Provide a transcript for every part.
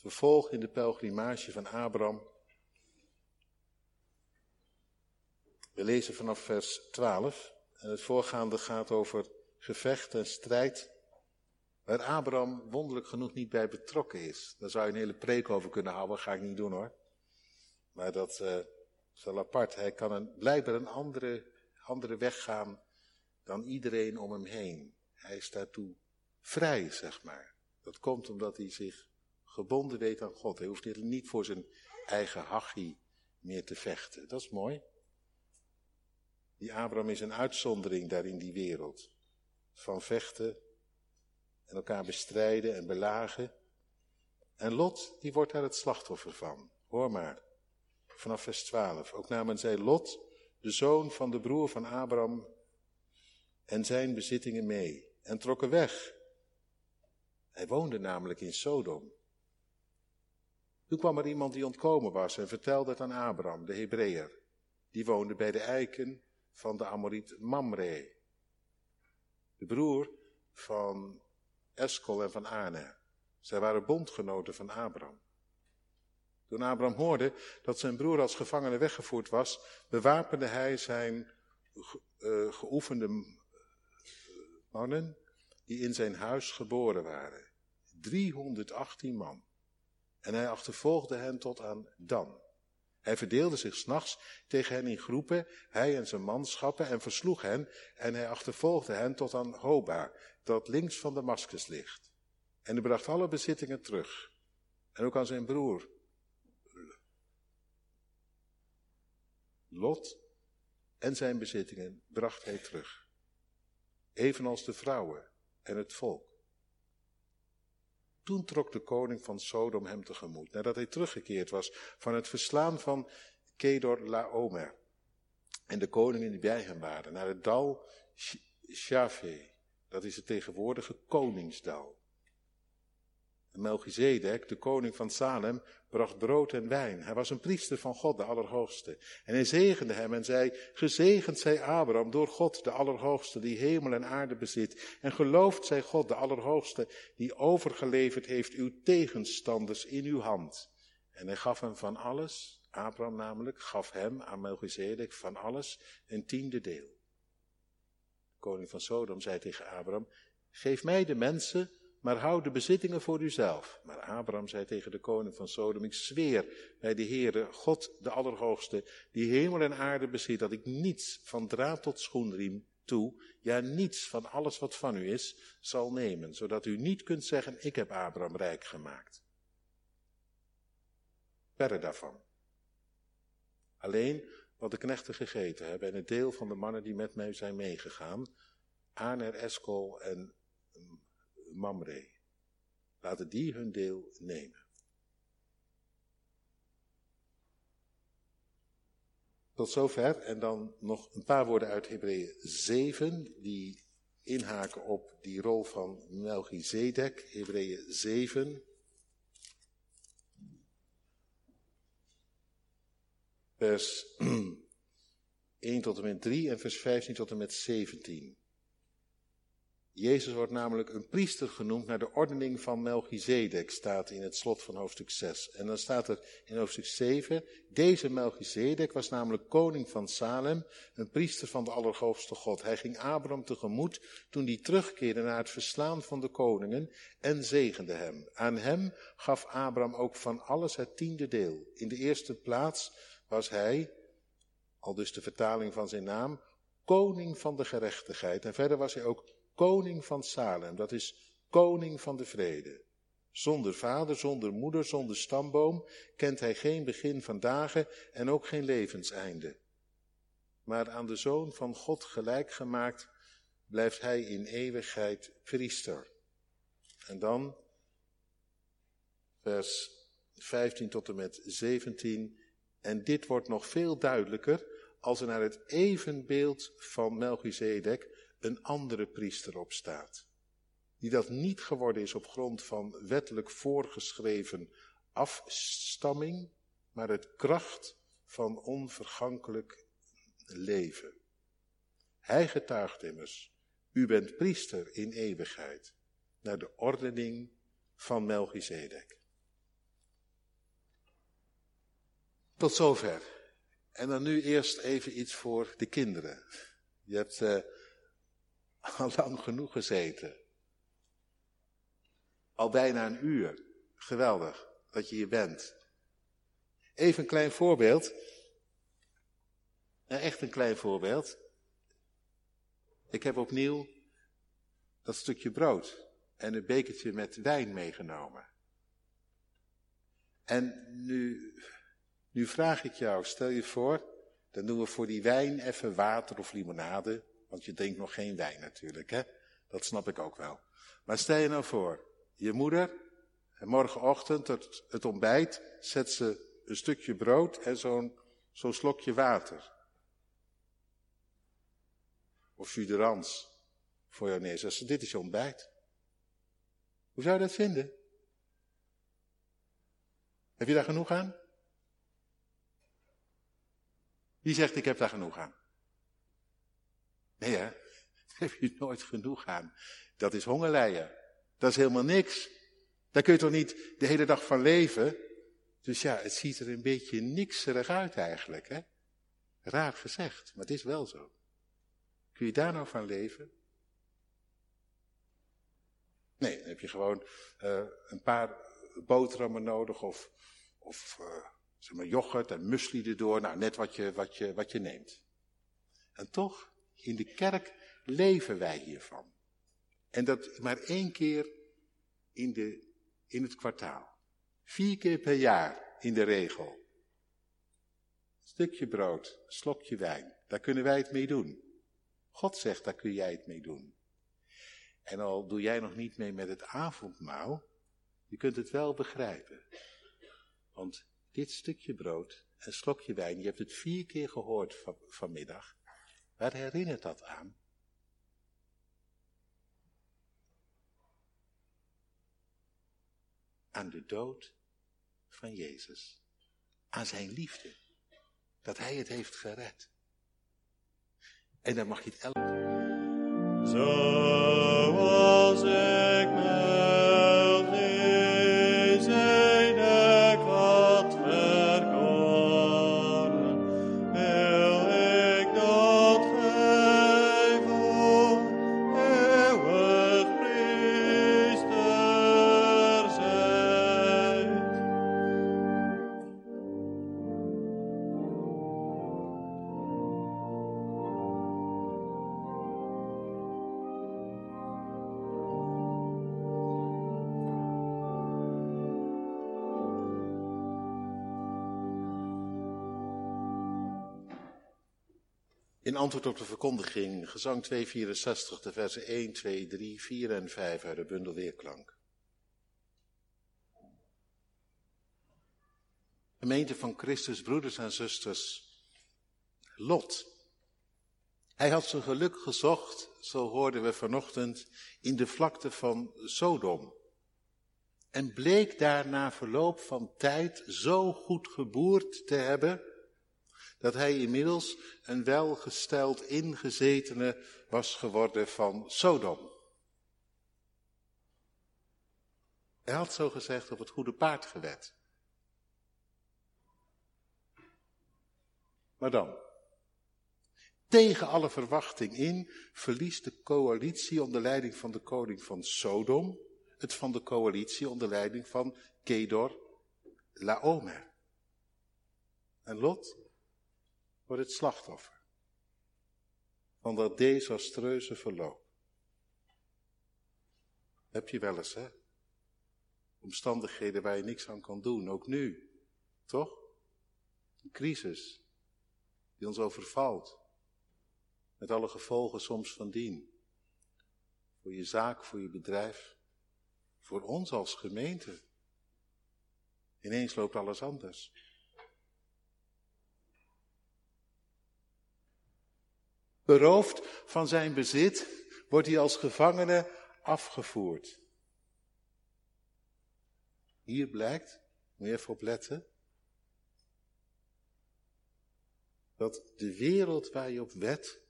vervolg in de pelgrimage van Abraham. We lezen vanaf vers 12 en het voorgaande gaat over gevecht en strijd, waar Abraham wonderlijk genoeg niet bij betrokken is. Daar zou je een hele preek over kunnen houden, ga ik niet doen hoor. Maar dat uh, is wel apart. Hij kan een, blijkbaar een andere, andere weg gaan dan iedereen om hem heen. Hij is daartoe vrij, zeg maar. Dat komt omdat hij zich gebonden weet aan God. Hij hoeft niet voor zijn eigen hachie meer te vechten. Dat is mooi. Die Abraham is een uitzondering daar in die wereld. Van vechten en elkaar bestrijden en belagen. En Lot, die wordt daar het slachtoffer van. Hoor maar, vanaf vers 12. Ook namen zij Lot, de zoon van de broer van Abraham, en zijn bezittingen mee en trokken weg. Hij woonde namelijk in Sodom. Toen kwam er iemand die ontkomen was en vertelde het aan Abraham, de Hebreeër. Die woonde bij de eiken van de Amoriet Mamre, de broer van Eskol en van Ane. Zij waren bondgenoten van Abraham. Toen Abraham hoorde dat zijn broer als gevangene weggevoerd was, bewapende hij zijn uh, geoefende mannen die in zijn huis geboren waren. 318 man. En hij achtervolgde hen tot aan Dan. Hij verdeelde zich s'nachts tegen hen in groepen, hij en zijn manschappen, en versloeg hen, en hij achtervolgde hen tot aan Hoba, dat links van Damascus ligt. En hij bracht alle bezittingen terug. En ook aan zijn broer. Lot en zijn bezittingen bracht hij terug. Evenals de vrouwen en het volk. Toen trok de koning van Sodom hem tegemoet, nadat hij teruggekeerd was van het verslaan van Kedor Laomer en de koningen die bij hem waren, naar het dal Shave, dat is het tegenwoordige koningsdal. Melchizedek, de koning van Salem, bracht brood en wijn. Hij was een priester van God, de Allerhoogste. En hij zegende hem en zei, gezegend zij Abraham door God, de Allerhoogste, die hemel en aarde bezit. En geloofd zij God, de Allerhoogste, die overgeleverd heeft uw tegenstanders in uw hand. En hij gaf hem van alles, Abraham namelijk, gaf hem aan Melchizedek van alles een tiende deel. De koning van Sodom zei tegen Abraham, geef mij de mensen maar houd de bezittingen voor uzelf. Maar Abraham zei tegen de koning van Sodom, ik zweer bij de Heere, God de Allerhoogste, die hemel en aarde bezit, dat ik niets van draad tot schoenriem toe, ja niets van alles wat van u is, zal nemen, zodat u niet kunt zeggen, ik heb Abraham rijk gemaakt. Verre daarvan. Alleen wat de knechten gegeten hebben en het deel van de mannen die met mij zijn meegegaan, Aner, Eskol en Mamre. Laten die hun deel nemen. Tot zover. En dan nog een paar woorden uit Hebreeën 7, die inhaken op die rol van Melchizedek. Hebreeën 7. Vers 1 tot en met 3 en vers 15 tot en met 17. Jezus wordt namelijk een priester genoemd naar de ordening van Melchizedek, staat in het slot van hoofdstuk 6. En dan staat er in hoofdstuk 7, deze Melchizedek was namelijk koning van Salem, een priester van de Allerhoogste God. Hij ging Abraham tegemoet toen hij terugkeerde naar het verslaan van de koningen en zegende hem. Aan hem gaf Abraham ook van alles het tiende deel. In de eerste plaats was hij, al dus de vertaling van zijn naam, koning van de gerechtigheid. En verder was hij ook koning van Salem, dat is koning van de vrede. Zonder vader, zonder moeder, zonder stamboom kent hij geen begin van dagen en ook geen levenseinde. Maar aan de zoon van God gelijk gemaakt, blijft hij in eeuwigheid priester. En dan, vers 15 tot en met 17, en dit wordt nog veel duidelijker als er naar het evenbeeld van Melchizedek een andere priester op staat. Die dat niet geworden is op grond van wettelijk voorgeschreven afstamming, maar het kracht van onvergankelijk leven. Hij getuigt immers, u bent priester in eeuwigheid, naar de ordening van Melchizedek. Tot zover. En dan nu eerst even iets voor de kinderen. Je hebt uh, al lang genoeg gezeten. Al bijna een uur. Geweldig dat je hier bent. Even een klein voorbeeld. echt een klein voorbeeld. Ik heb opnieuw dat stukje brood en een bekertje met wijn meegenomen. En nu, nu vraag ik jou, stel je voor, dan doen we voor die wijn even water of limonade, want je drinkt nog geen wijn natuurlijk, hè? Dat snap ik ook wel. Maar stel je nou voor, je moeder, en morgenochtend het, het ontbijt, zet ze een stukje brood en zo'n zo'n slokje water. Of jus voor jou neerzet. Dit is je ontbijt. Hoe zou je dat vinden? Heb je daar genoeg aan? Wie zegt ik heb daar genoeg aan? Nee hè, daar heb je nooit genoeg aan. Dat is hongerlijden. Dat is helemaal niks. Daar kun je toch niet de hele dag van leven? Dus ja, het ziet er een beetje nikserig uit eigenlijk. Hè? Raar gezegd, maar het is wel zo. Kun je daar nou van leven? Nee, dan heb je gewoon uh, een paar boterhammen nodig of, of uh, zeg maar yoghurt en muesli erdoor. Nou, net wat je, wat, je, wat je neemt. En toch, in de kerk leven wij hiervan. En dat maar één keer in, de, in het kwartaal. Vier keer per jaar in de regel. Stukje brood, slokje wijn, daar kunnen wij het mee doen. God zegt, daar kun jij het mee doen. En al doe jij nog niet mee met het avondmaal, je kunt het wel begrijpen. Want dit stukje brood en slokje wijn, je hebt het vier keer gehoord van, vanmiddag. Waar herinnert dat aan? Aan de dood van Jezus. Aan zijn liefde. Dat hij het heeft gered. En dan mag je het elke. Zoals antwoord op de verkondiging, gezang 264, de versen 1, 2, 3, 4 en 5 uit de bundel Weerklank. Gemeente van Christus, broeders en zusters, Lot. Hij had zijn geluk gezocht, zo hoorden we vanochtend, in de vlakte van Sodom. En bleek daar na verloop van tijd zo goed geboerd te hebben, dat hij inmiddels een welgesteld ingezetene was geworden van Sodom. Hij had zo gezegd op het goede paard gewet. Maar dan, tegen alle verwachting in, verliest de coalitie onder leiding van de koning van Sodom het van de coalitie onder leiding van Kedor Laomer. En Lot wordt het slachtoffer van dat desastreuze verloop. Heb je wel eens, hè? Omstandigheden waar je niks aan kan doen, ook nu, toch? Een crisis die ons overvalt, met alle gevolgen soms van dien. Voor je zaak, voor je bedrijf, voor ons als gemeente. Ineens loopt alles anders. Beroofd van zijn bezit wordt hij als gevangene afgevoerd. Hier blijkt, moet je even opletten, dat de wereld waar je op wet,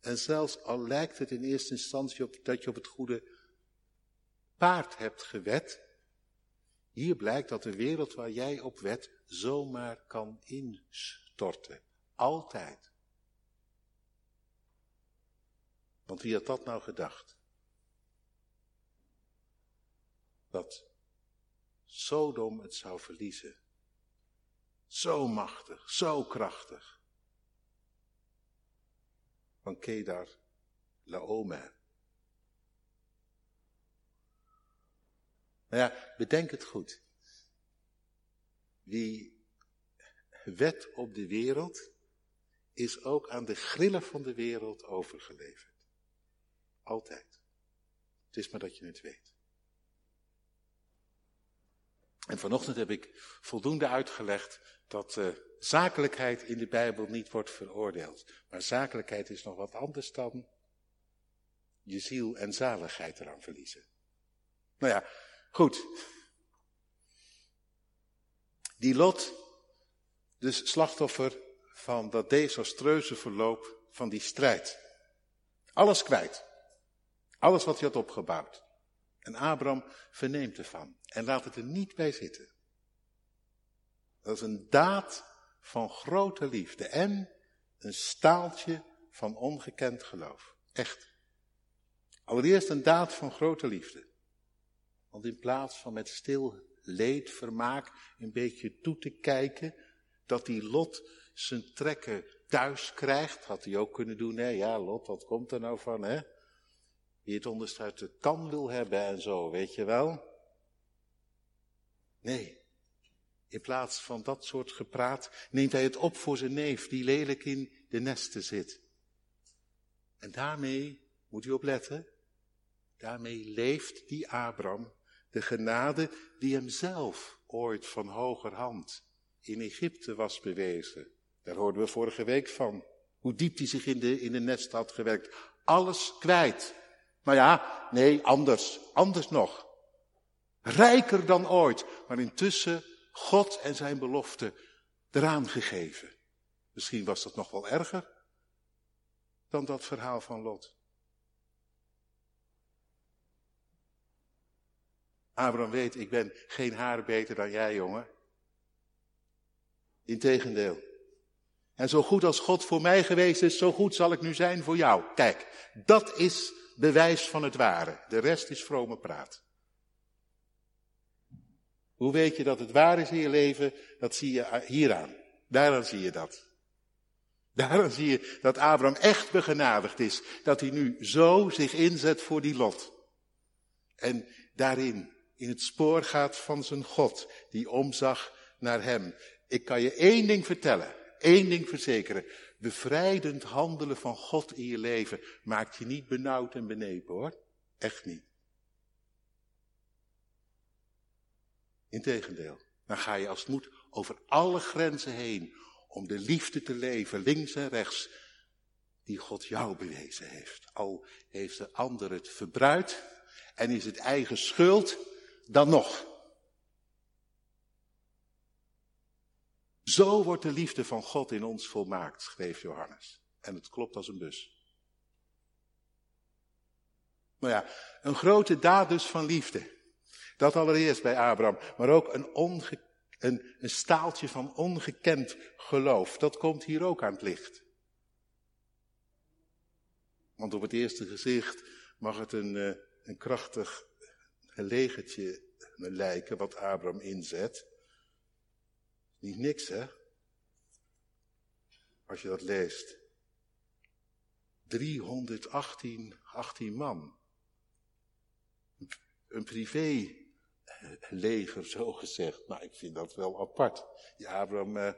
en zelfs al lijkt het in eerste instantie op dat je op het goede paard hebt gewet, Hier blijkt dat de wereld waar jij op wet zomaar kan instorten. Altijd. Want wie had dat nou gedacht? Dat Sodom het zou verliezen. Zo machtig, zo krachtig. Van Kedar Laomer. Nou ja, bedenk het goed. Wie wet op de wereld, is ook aan de grillen van de wereld overgeleverd. Altijd. Het is maar dat je het weet. En vanochtend heb ik voldoende uitgelegd dat uh, zakelijkheid in de Bijbel niet wordt veroordeeld. Maar zakelijkheid is nog wat anders dan je ziel en zaligheid eraan verliezen. Nou ja, goed. Die Lot, dus slachtoffer van dat desastreuze verloop van die strijd. Alles kwijt. Alles wat hij had opgebouwd. En Abraham verneemt ervan en laat het er niet bij zitten. Dat is een daad van grote liefde en een staaltje van ongekend geloof. Echt. Allereerst een daad van grote liefde. Want in plaats van met stil leed, vermaak, een beetje toe te kijken, dat die Lot zijn trekken thuis krijgt, had hij ook kunnen doen, hè? Ja, Lot, wat komt er nou van, hè? Die het onderste uit de kan wil hebben en zo, weet je wel? Nee. In plaats van dat soort gepraat neemt hij het op voor zijn neef die lelijk in de nesten zit. En daarmee, moet u opletten, daarmee leeft die Abraham de genade die hem zelf ooit van hogerhand in Egypte was bewezen. Daar hoorden we vorige week van. Hoe diep hij zich in de, in de nest had gewerkt. Alles kwijt. Maar ja, nee, anders. Anders nog. Rijker dan ooit. Maar intussen God en zijn belofte eraan gegeven. Misschien was dat nog wel erger dan dat verhaal van Lot. Abraham weet, ik ben geen haar beter dan jij, jongen. Integendeel. En zo goed als God voor mij geweest is, zo goed zal ik nu zijn voor jou. Kijk, dat is bewijs van het ware. De rest is vrome praat. Hoe weet je dat het waar is in je leven? Dat zie je hieraan. Daaraan zie je dat. Daaraan zie je dat Abraham echt begenadigd is. Dat hij nu zo zich inzet voor die lot. En daarin in het spoor gaat van zijn God, die omzag naar hem. Ik kan je één ding vertellen, één ding verzekeren. Bevrijdend handelen van God in je leven maakt je niet benauwd en benepen hoor. Echt niet. Integendeel, dan ga je als het moet over alle grenzen heen om de liefde te leven, links en rechts, die God jou bewezen heeft. Al heeft de ander het verbruid en is het eigen schuld, dan nog. Zo wordt de liefde van God in ons volmaakt, schreef Johannes. En het klopt als een bus. Nou ja, een grote daad dus van liefde. Dat allereerst bij Abraham, maar ook een, een, een staaltje van ongekend geloof. Dat komt hier ook aan het licht. Want op het eerste gezicht mag het een, eh, een krachtig legertje lijken wat Abraham inzet. Niet niks, hè? Als je dat leest. 318 18 man. Een privé leger, zo gezegd. Maar ik vind dat wel apart. Die Abraham eh,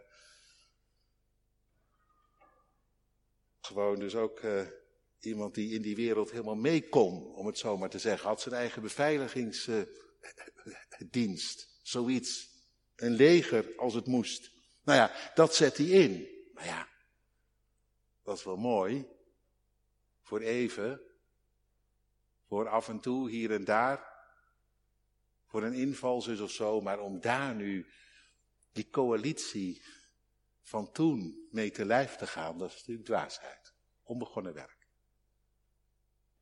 gewoon dus ook eh, iemand die in die wereld helemaal mee kon, om het zo maar te zeggen. Had zijn eigen beveiligingsdienst, zoiets. Een leger als het moest. Nou ja, dat zet hij in. Maar ja, dat is wel mooi. Voor even. Voor af en toe, hier en daar. Voor een invalzus of zo. Maar om daar nu die coalitie van toen mee te lijf te gaan, dat is natuurlijk dwaasheid. Onbegonnen werk.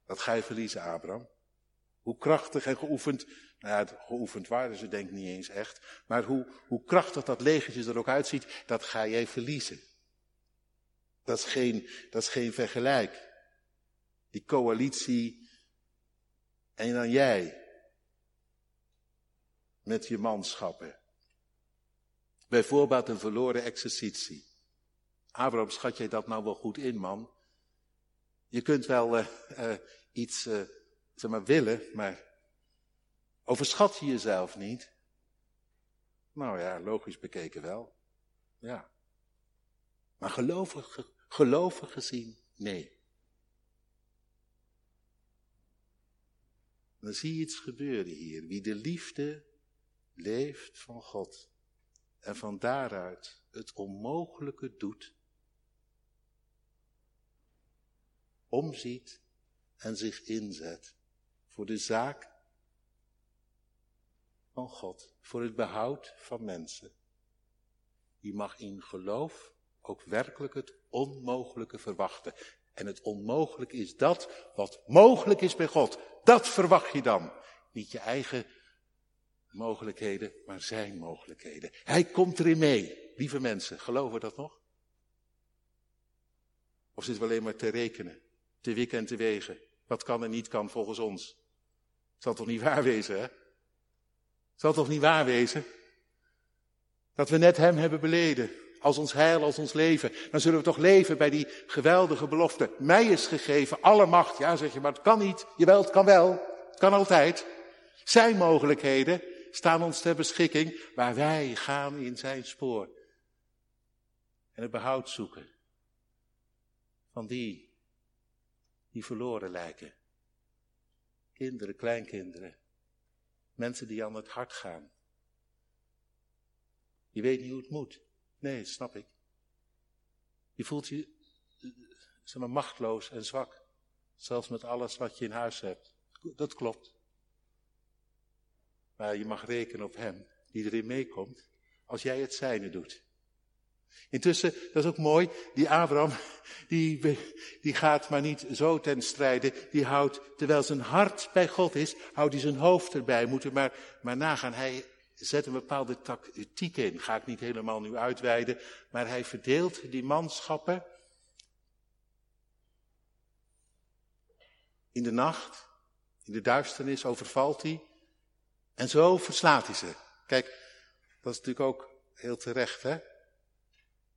Dat ga je verliezen, Abraham. Hoe krachtig en geoefend Nou ja, geoefend waren ze denk ik niet eens echt. Maar hoe, hoe krachtig dat legertje er ook uitziet, dat ga jij verliezen. Dat is geen, dat is geen vergelijk. Die coalitie en dan jij. Met je manschappen. Bijvoorbeeld een verloren exercitie. Abraham, schat jij dat nou wel goed in, man? Je kunt wel uh, uh, iets, uh, zeg maar, willen, maar overschat je jezelf niet? Nou ja, logisch bekeken wel. Ja. Maar gelovig, gelovig gezien, nee. Dan zie je iets gebeuren hier. Wie de liefde leeft van God en van daaruit het onmogelijke doet, omziet en zich inzet voor de zaak van God, voor het behoud van mensen. Die mag in geloof ook werkelijk het onmogelijke verwachten. En het onmogelijke is dat wat mogelijk is bij God. Dat verwacht je dan. Niet je eigen mogelijkheden, maar zijn mogelijkheden. Hij komt erin mee. Lieve mensen, geloven we dat nog? Of zitten we alleen maar te rekenen, te wikken en te wegen? Wat kan en niet kan volgens ons? Het zal toch niet waar wezen, hè? Zal toch niet waar wezen? Dat we net Hem hebben beleden, als ons heil, als ons leven. Dan zullen we toch leven bij die geweldige belofte. Mij is gegeven alle macht. Ja, zeg je, maar het kan niet. Jawel, het kan wel. Het kan altijd. Zijn mogelijkheden staan ons ter beschikking, waar wij gaan in zijn spoor. En het behoud zoeken van die die verloren lijken. Kinderen, kleinkinderen, mensen die aan het hart gaan. Je weet niet hoe het moet. Nee, snap ik. Je voelt je zeg maar, machtloos en zwak. Zelfs met alles wat je in huis hebt. Dat klopt. Maar je mag rekenen op Hem, die erin meekomt, als jij het zijne doet. Intussen, dat is ook mooi, die Abraham, die, die gaat maar niet zo ten strijde. Die houdt, terwijl zijn hart bij God is, houdt hij zijn hoofd erbij. Moet maar, maar nagaan. Hij zet een bepaalde tactiek in. Ga ik niet helemaal nu uitweiden. Maar hij verdeelt die manschappen. In de nacht, in de duisternis overvalt hij. En zo verslaat hij ze. Kijk, dat is natuurlijk ook heel terecht, hè?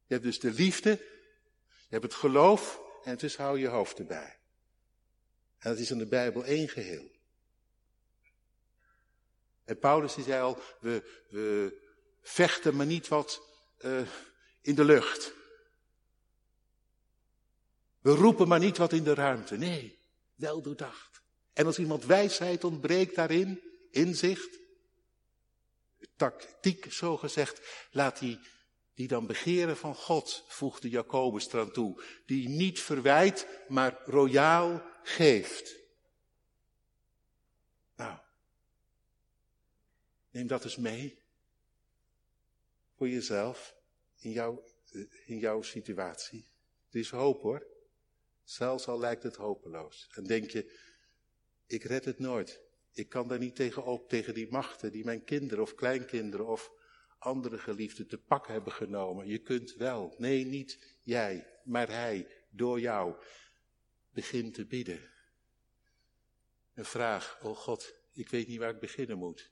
Je hebt dus de liefde, je hebt het geloof en dus hou je hoofd erbij. En dat is in de Bijbel één geheel. En Paulus die zei al, we, we vechten maar niet wat uh, in de lucht. We roepen maar niet wat in de ruimte. Nee, wel doordacht. En als iemand wijsheid ontbreekt daarin, inzicht, tactiek zo gezegd, laat die, die dan begeren van God, voegde Jacobus eraan toe, die niet verwijt, maar royaal geeft. Nou, neem dat eens mee voor jezelf, in jouw, in jouw situatie. Er is hoop hoor, zelfs al lijkt het hopeloos. En denk je, ik red het nooit. Ik kan daar niet tegen op, tegen die machten die mijn kinderen of kleinkinderen of andere geliefden te pak hebben genomen. Je kunt wel. Nee, niet jij, maar hij, door jou. Begin te bidden. Een vraag, oh God, ik weet niet waar ik beginnen moet.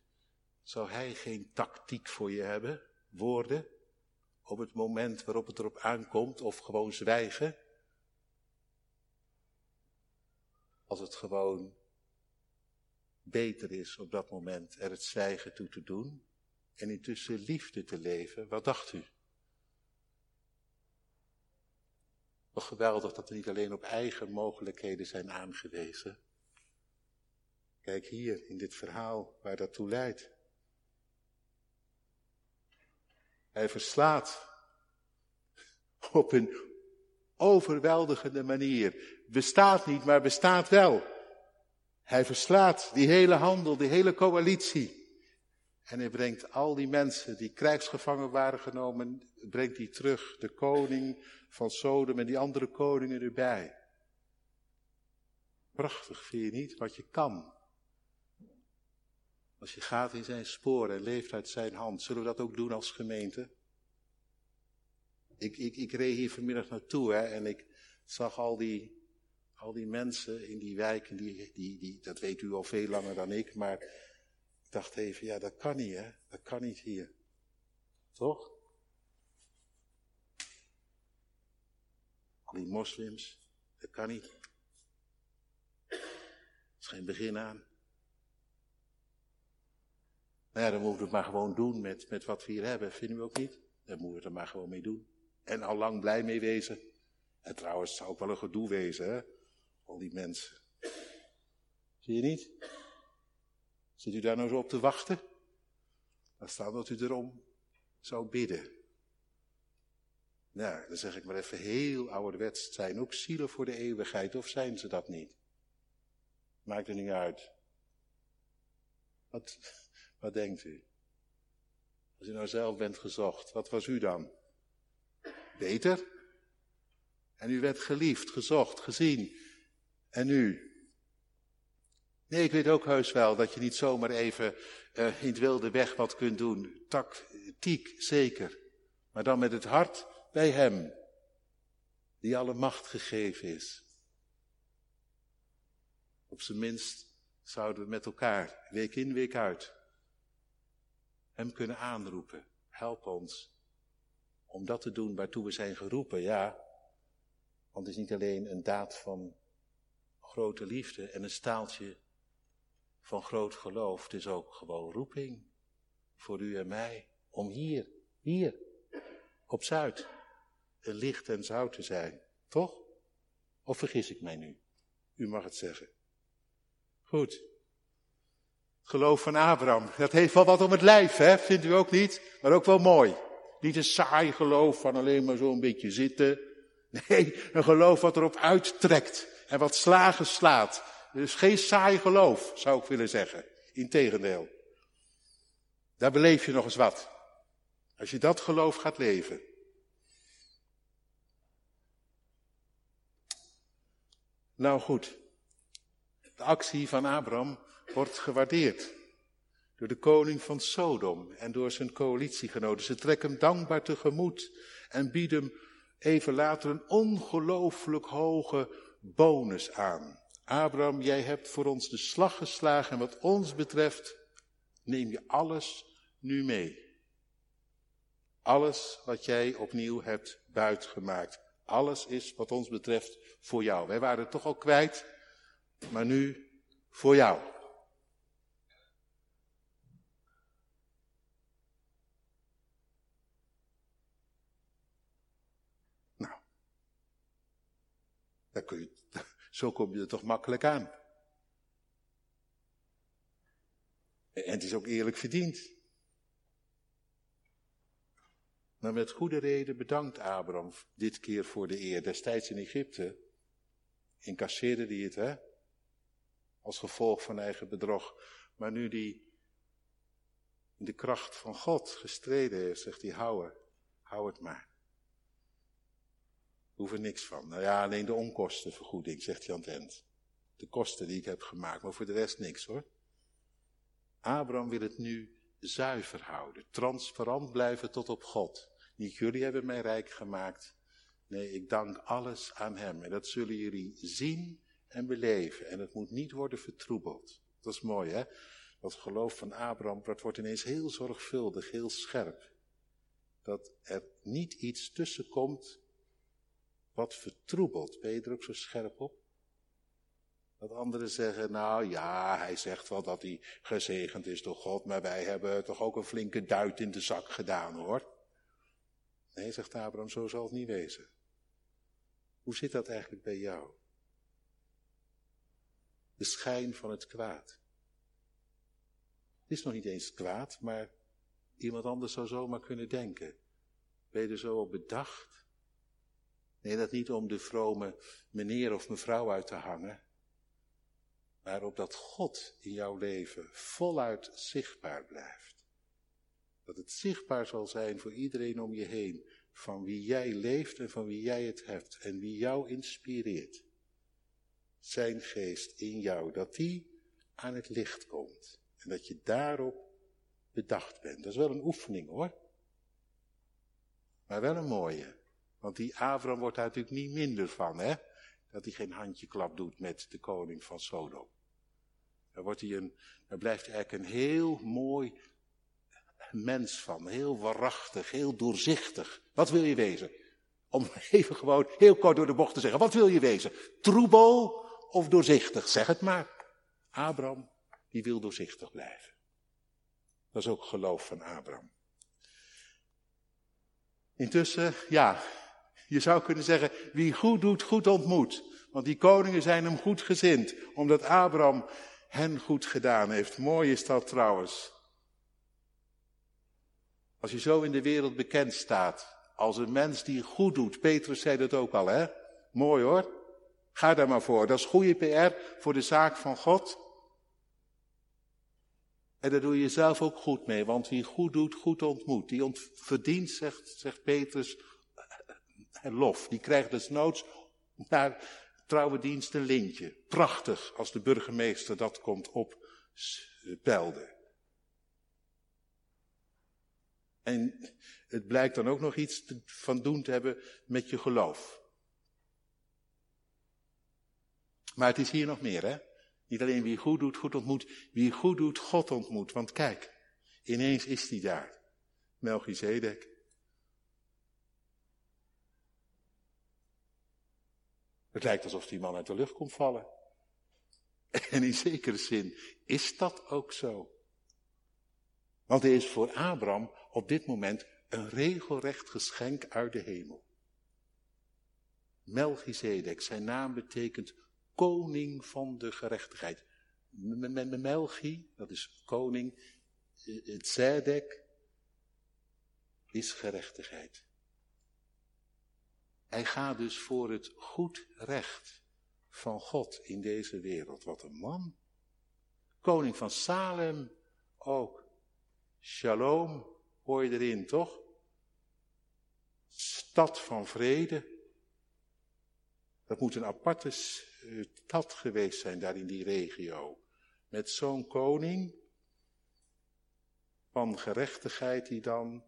Zou hij geen tactiek voor je hebben? Woorden? Op het moment waarop het erop aankomt of gewoon zwijgen? Als het gewoon beter is op dat moment er het zwijgen toe te doen en intussen liefde te leven. Wat dacht u? Toch geweldig dat we niet alleen op eigen mogelijkheden zijn aangewezen. Kijk hier in dit verhaal waar dat toe leidt. Hij verslaat op een overweldigende manier. Bestaat niet, maar bestaat wel. Hij verslaat die hele handel, die hele coalitie. En hij brengt al die mensen die krijgsgevangen waren genomen, brengt hij terug. De koning van Sodom en die andere koningen erbij. Prachtig, vind je niet? Wat je kan. Als je gaat in zijn sporen en leeft uit zijn hand, zullen we dat ook doen als gemeente? Ik, ik, ik reed hier vanmiddag naartoe hè, en ik zag al die, al die mensen in die wijken, die, die, die, dat weet u al veel langer dan ik, maar dacht even, ja dat kan niet hè, dat kan niet hier. Toch? Al die moslims, dat kan niet. Er is geen begin aan. Nou ja, dan moeten we het maar gewoon doen met, met wat we hier hebben, vinden we ook niet? Dan moeten we het er maar gewoon mee doen. En al lang blij mee wezen. En trouwens, het zou ook wel een gedoe wezen, hè? Al die mensen. Zie je niet? Zit u daar nou zo op te wachten? Dan staat dat u erom zou bidden. Nou, dan zeg ik maar even heel ouderwets. Zijn ook zielen voor de eeuwigheid, of zijn ze dat niet? Maakt er niet uit. Wat, wat denkt u? Als u nou zelf bent gezocht, wat was u dan? Beter? En u werd geliefd, gezocht, gezien. En nu? Nee, ik weet ook heus wel dat je niet zomaar even uh, in het wilde weg wat kunt doen. Tactiek, zeker. Maar dan met het hart bij Hem, die alle macht gegeven is. Op zijn minst zouden we met elkaar, week in, week uit, Hem kunnen aanroepen. Help ons om dat te doen waartoe we zijn geroepen, ja. Want het is niet alleen een daad van grote liefde en een staaltje van groot geloof. Het is ook gewoon roeping voor u en mij om hier, hier, op Zuid, een licht en zout te zijn. Toch? Of vergis ik mij nu? U mag het zeggen. Goed. Geloof van Abraham. Dat heeft wel wat om het lijf, hè? Vindt u ook niet? Maar ook wel mooi. Niet een saai geloof van alleen maar zo'n beetje zitten. Nee, een geloof wat erop uittrekt en wat slagen slaat. Dus geen saai geloof, zou ik willen zeggen. Integendeel. Daar beleef je nog eens wat. Als je dat geloof gaat leven. Nou goed, de actie van Abraham wordt gewaardeerd door de koning van Sodom en door zijn coalitiegenoten. Ze trekken hem dankbaar tegemoet en bieden hem even later een ongelooflijk hoge bonus aan. Abraham, jij hebt voor ons de slag geslagen en wat ons betreft neem je alles nu mee. Alles wat jij opnieuw hebt buitgemaakt. Alles is wat ons betreft voor jou. Wij waren het toch al kwijt, maar nu voor jou. Nou, daar kun je, zo kom je er toch makkelijk aan. En het is ook eerlijk verdiend. Maar met goede reden bedankt Abraham dit keer voor de eer. Destijds in Egypte incasseerde hij het, hè? Als gevolg van eigen bedrog. Maar nu die in de kracht van God gestreden heeft, zegt hij, hou hou het maar. Hoef er niks van. Nou ja, alleen de onkostenvergoeding, zegt het eind. De kosten die ik heb gemaakt, maar voor de rest niks hoor. Abraham wil het nu zuiver houden, transparant blijven tot op God. Niet jullie hebben mij rijk gemaakt. Nee, ik dank alles aan Hem. En dat zullen jullie zien en beleven. En het moet niet worden vertroebeld. Dat is mooi, hè? Dat geloof van Abraham, dat wordt ineens heel zorgvuldig, heel scherp. Dat er niet iets tussen komt wat vertroebelt. Ben je er ook zo scherp op? Dat anderen zeggen, nou ja, hij zegt wel dat hij gezegend is door God, maar wij hebben toch ook een flinke duit in de zak gedaan hoor. Nee, zegt Abraham, zo zal het niet wezen. Hoe zit dat eigenlijk bij jou? De schijn van het kwaad. Het is nog niet eens kwaad, maar iemand anders zou zomaar kunnen denken. Ben je er zo op bedacht? Nee, dat niet om de vrome meneer of mevrouw uit te hangen, maar opdat God in jouw leven voluit zichtbaar blijft. Dat het zichtbaar zal zijn voor iedereen om je heen, van wie jij leeft en van wie jij het hebt en wie jou inspireert. Zijn geest in jou, dat die aan het licht komt. En dat je daarop bedacht bent. Dat is wel een oefening hoor. Maar wel een mooie. Want die Abraham wordt daar natuurlijk niet minder van, hè? Dat hij geen handjeklap doet met de koning van Sodom. Daar, wordt hij een, daar blijft hij eigenlijk een heel mooi mens van. Heel waarachtig, heel doorzichtig. Wat wil je wezen? Om even gewoon heel kort door de bocht te zeggen. Wat wil je wezen? Troebel of doorzichtig? Zeg het maar. Abraham, die wil doorzichtig blijven. Dat is ook geloof van Abraham. Intussen, ja, je zou kunnen zeggen, wie goed doet, goed ontmoet. Want die koningen zijn hem goed gezind, omdat Abraham hen goed gedaan heeft. Mooi is dat trouwens. Als je zo in de wereld bekend staat, als een mens die goed doet. Petrus zei dat ook al, hè? Mooi hoor. Ga daar maar voor. Dat is goede PR voor de zaak van God. En daar doe je zelf ook goed mee, want wie goed doet, goed ontmoet. Die verdient, zegt, zegt Petrus, lof. Die krijgt dus noods naar trouwe dienst een lintje. Prachtig als de burgemeester dat komt opbelden. En het blijkt dan ook nog iets van doen te hebben met je geloof. Maar het is hier nog meer, hè? Niet alleen wie goed doet, goed ontmoet. Wie goed doet, God ontmoet. Want kijk, ineens is hij daar. Melchizedek. Het lijkt alsof die man uit de lucht komt vallen. En in zekere zin is dat ook zo. Want hij is voor Abraham op dit moment een regelrecht geschenk uit de hemel. Melchizedek, zijn naam betekent koning van de gerechtigheid. Melchi, dat is koning, het Zedek is gerechtigheid. Hij gaat dus voor het goed recht van God in deze wereld. Wat een man. Koning van Salem ook. Shalom hoor je erin, toch? Stad van vrede. Dat moet een aparte stad geweest zijn daar in die regio. Met zo'n koning van gerechtigheid die dan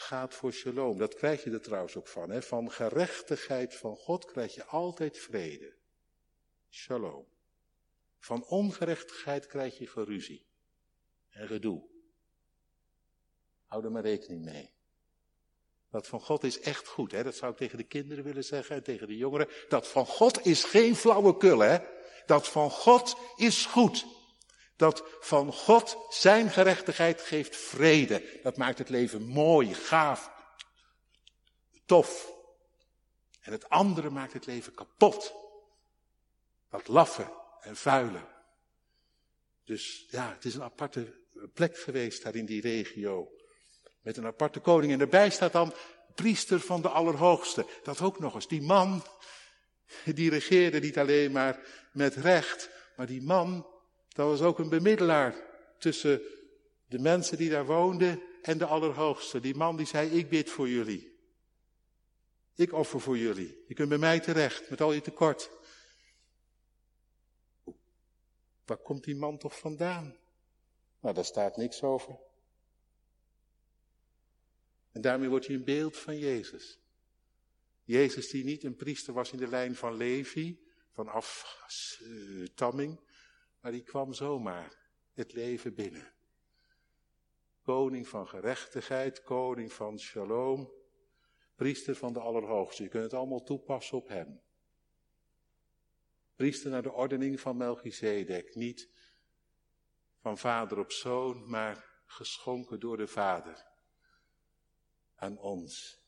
gaat voor shalom. Dat krijg je er trouwens ook van. Hè? Van gerechtigheid van God krijg je altijd vrede. Shalom. Van ongerechtigheid krijg je geruzie en gedoe. Hou er maar rekening mee. Dat van God is echt goed, hè? dat zou ik tegen de kinderen willen zeggen en tegen de jongeren. Dat van God is geen flauwekul, hè? Dat van God is goed. Dat van God zijn gerechtigheid geeft vrede. Dat maakt het leven mooi, gaaf, tof. En het andere maakt het leven kapot. Dat laffe en vuile. Dus ja, het is een aparte plek geweest daar in die regio. Met een aparte koning. En erbij staat dan priester van de Allerhoogste. Dat ook nog eens. Die man, die regeerde niet alleen maar met recht. Maar die man, dat was ook een bemiddelaar tussen de mensen die daar woonden en de Allerhoogste. Die man die zei, ik bid voor jullie. Ik offer voor jullie. Je kunt bij mij terecht met al je tekort. Waar komt die man toch vandaan? Nou, daar staat niks over. En daarmee wordt hij een beeld van Jezus. Jezus die niet een priester was in de lijn van Levi, van aftamming, maar die kwam zomaar het leven binnen. Koning van gerechtigheid, koning van shalom, priester van de Allerhoogste. Je kunt het allemaal toepassen op hem. Priester naar de ordening van Melchizedek, niet van vader op zoon, maar geschonken door de vader aan ons.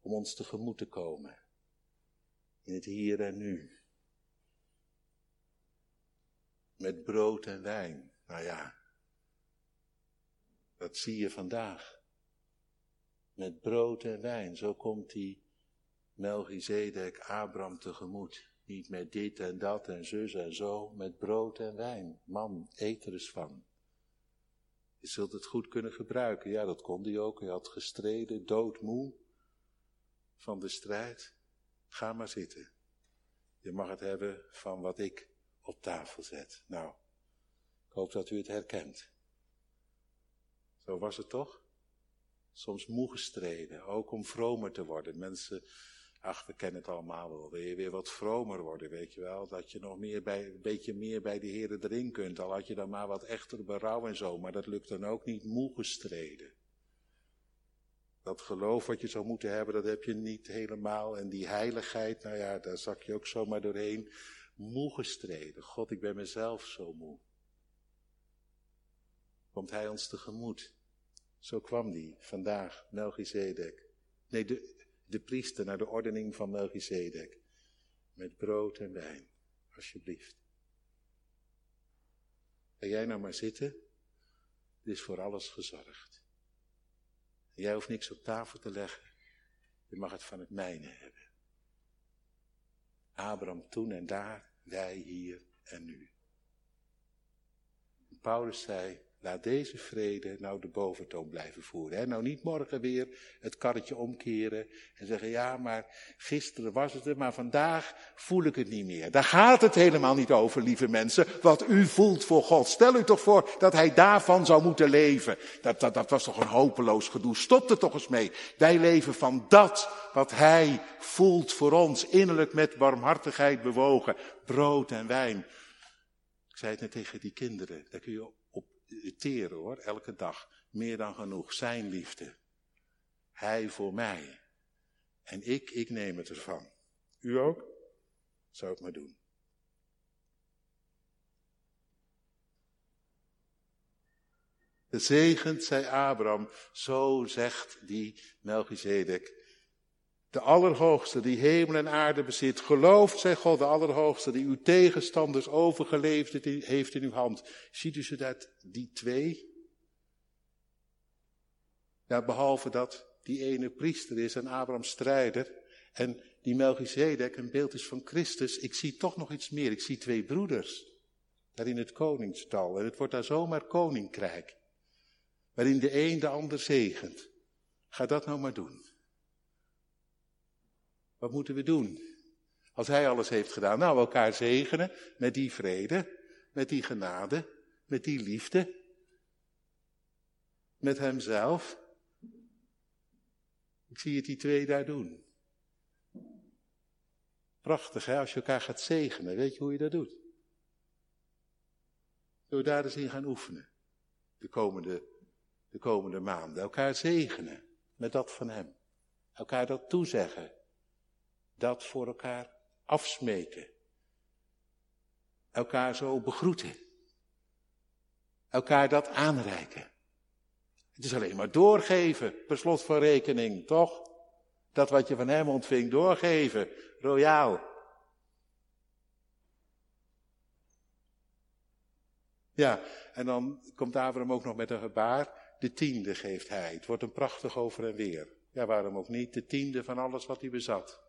Om ons tegemoet te komen. In het hier en nu. Met brood en wijn. Nou ja, dat zie je vandaag. Met brood en wijn. Zo komt die Melchizedek Abraham tegemoet. Niet met dit en dat en zus en zo, met brood en wijn. Man, eet er eens van. Je zult het goed kunnen gebruiken. Ja, dat kon hij ook. Hij had gestreden, doodmoe van de strijd. Ga maar zitten. Je mag het hebben van wat ik op tafel zet. Nou, ik hoop dat u het herkent. Zo was het toch? Soms moe gestreden, ook om vromer te worden. Mensen, ach, we kennen het allemaal wel. Wil je weer wat vromer worden, weet je wel? Dat je nog meer bij, een beetje meer bij de Heer erin kunt. Al had je dan maar wat echter berouw en zo. Maar dat lukt dan ook niet moe gestreden. Dat geloof wat je zou moeten hebben, dat heb je niet helemaal. En die heiligheid, nou ja, daar zak je ook zomaar doorheen. Moe gestreden. God, ik ben mezelf zo moe. Komt hij ons tegemoet. Zo kwam die vandaag, Melchizedek. Nee, de, de priester naar de ordening van Melchizedek. Met brood en wijn, alsjeblieft. Ga jij nou maar zitten. Er is voor alles gezorgd. Jij hoeft niks op tafel te leggen. Je mag het van het mijne hebben. Abraham toen en daar, wij hier en nu. Paulus zei, Laat deze vrede nou de boventoon blijven voeren. Hè? Nou niet morgen weer het karretje omkeren en zeggen, ja, maar gisteren was het er, maar vandaag voel ik het niet meer. Daar gaat het helemaal niet over, lieve mensen, wat u voelt voor God. Stel u toch voor dat hij daarvan zou moeten leven. Dat, dat, dat was toch een hopeloos gedoe. Stop er toch eens mee. Wij leven van dat wat hij voelt voor ons, innerlijk met barmhartigheid bewogen. Brood en wijn. Ik zei het net tegen die kinderen, daar kun je teren hoor, elke dag. Meer dan genoeg. Zijn liefde. Hij voor mij. En ik, ik neem het ervan. U ook? Zou ik maar doen. Gezegend, zei Abraham, zo zegt die Melchizedek. De Allerhoogste die hemel en aarde bezit. Gelooft, zei God, de Allerhoogste die uw tegenstanders overgeleefd heeft in uw hand. Ziet u ze dat, die twee? Ja, behalve dat die ene priester is en Abraham strijder. En die Melchizedek een beeld is van Christus. Ik zie toch nog iets meer. Ik zie twee broeders. Daar in het koningstal. En het wordt daar zomaar koninkrijk. Waarin de een de ander zegent. Ga dat nou maar doen. Wat moeten we doen? Als hij alles heeft gedaan. Nou, elkaar zegenen met die vrede, met die genade, met die liefde. Met hemzelf. Ik zie het die twee daar doen. Prachtig, hè? Als je elkaar gaat zegenen, weet je hoe je dat doet? Zullen we daar eens in gaan oefenen? De komende, de komende maanden. Elkaar zegenen met dat van hem. Elkaar dat toezeggen dat voor elkaar afsmeken. Elkaar zo begroeten. Elkaar dat aanreiken. Het is alleen maar doorgeven, per slot van rekening, toch? Dat wat je van hem ontving, doorgeven, royaal. Ja, en dan komt Abraham ook nog met een gebaar. De tiende geeft hij. Het wordt een prachtig over en weer. Ja, waarom ook niet? De tiende van alles wat hij bezat.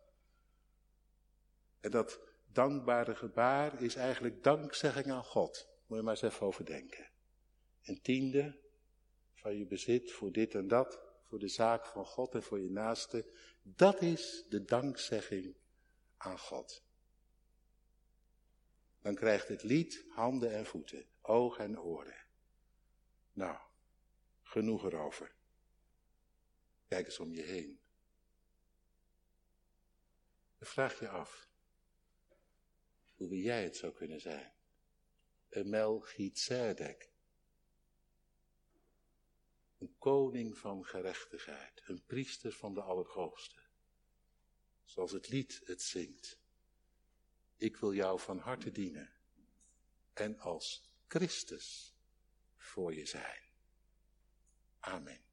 En dat dankbare gebaar is eigenlijk dankzegging aan God. Moet je maar eens even over denken. Een tiende van je bezit voor dit en dat, voor de zaak van God en voor je naaste. Dat is de dankzegging aan God. Dan krijgt het lied handen en voeten, ogen en oren. Nou, genoeg erover. Kijk eens om je heen. Dan vraag je af, hoe jij het zou kunnen zijn. Een Melchizedek. Een koning van gerechtigheid, een priester van de Allerhoogste. Zoals het lied het zingt. Ik wil jou van harte dienen en als Christus voor je zijn. Amen.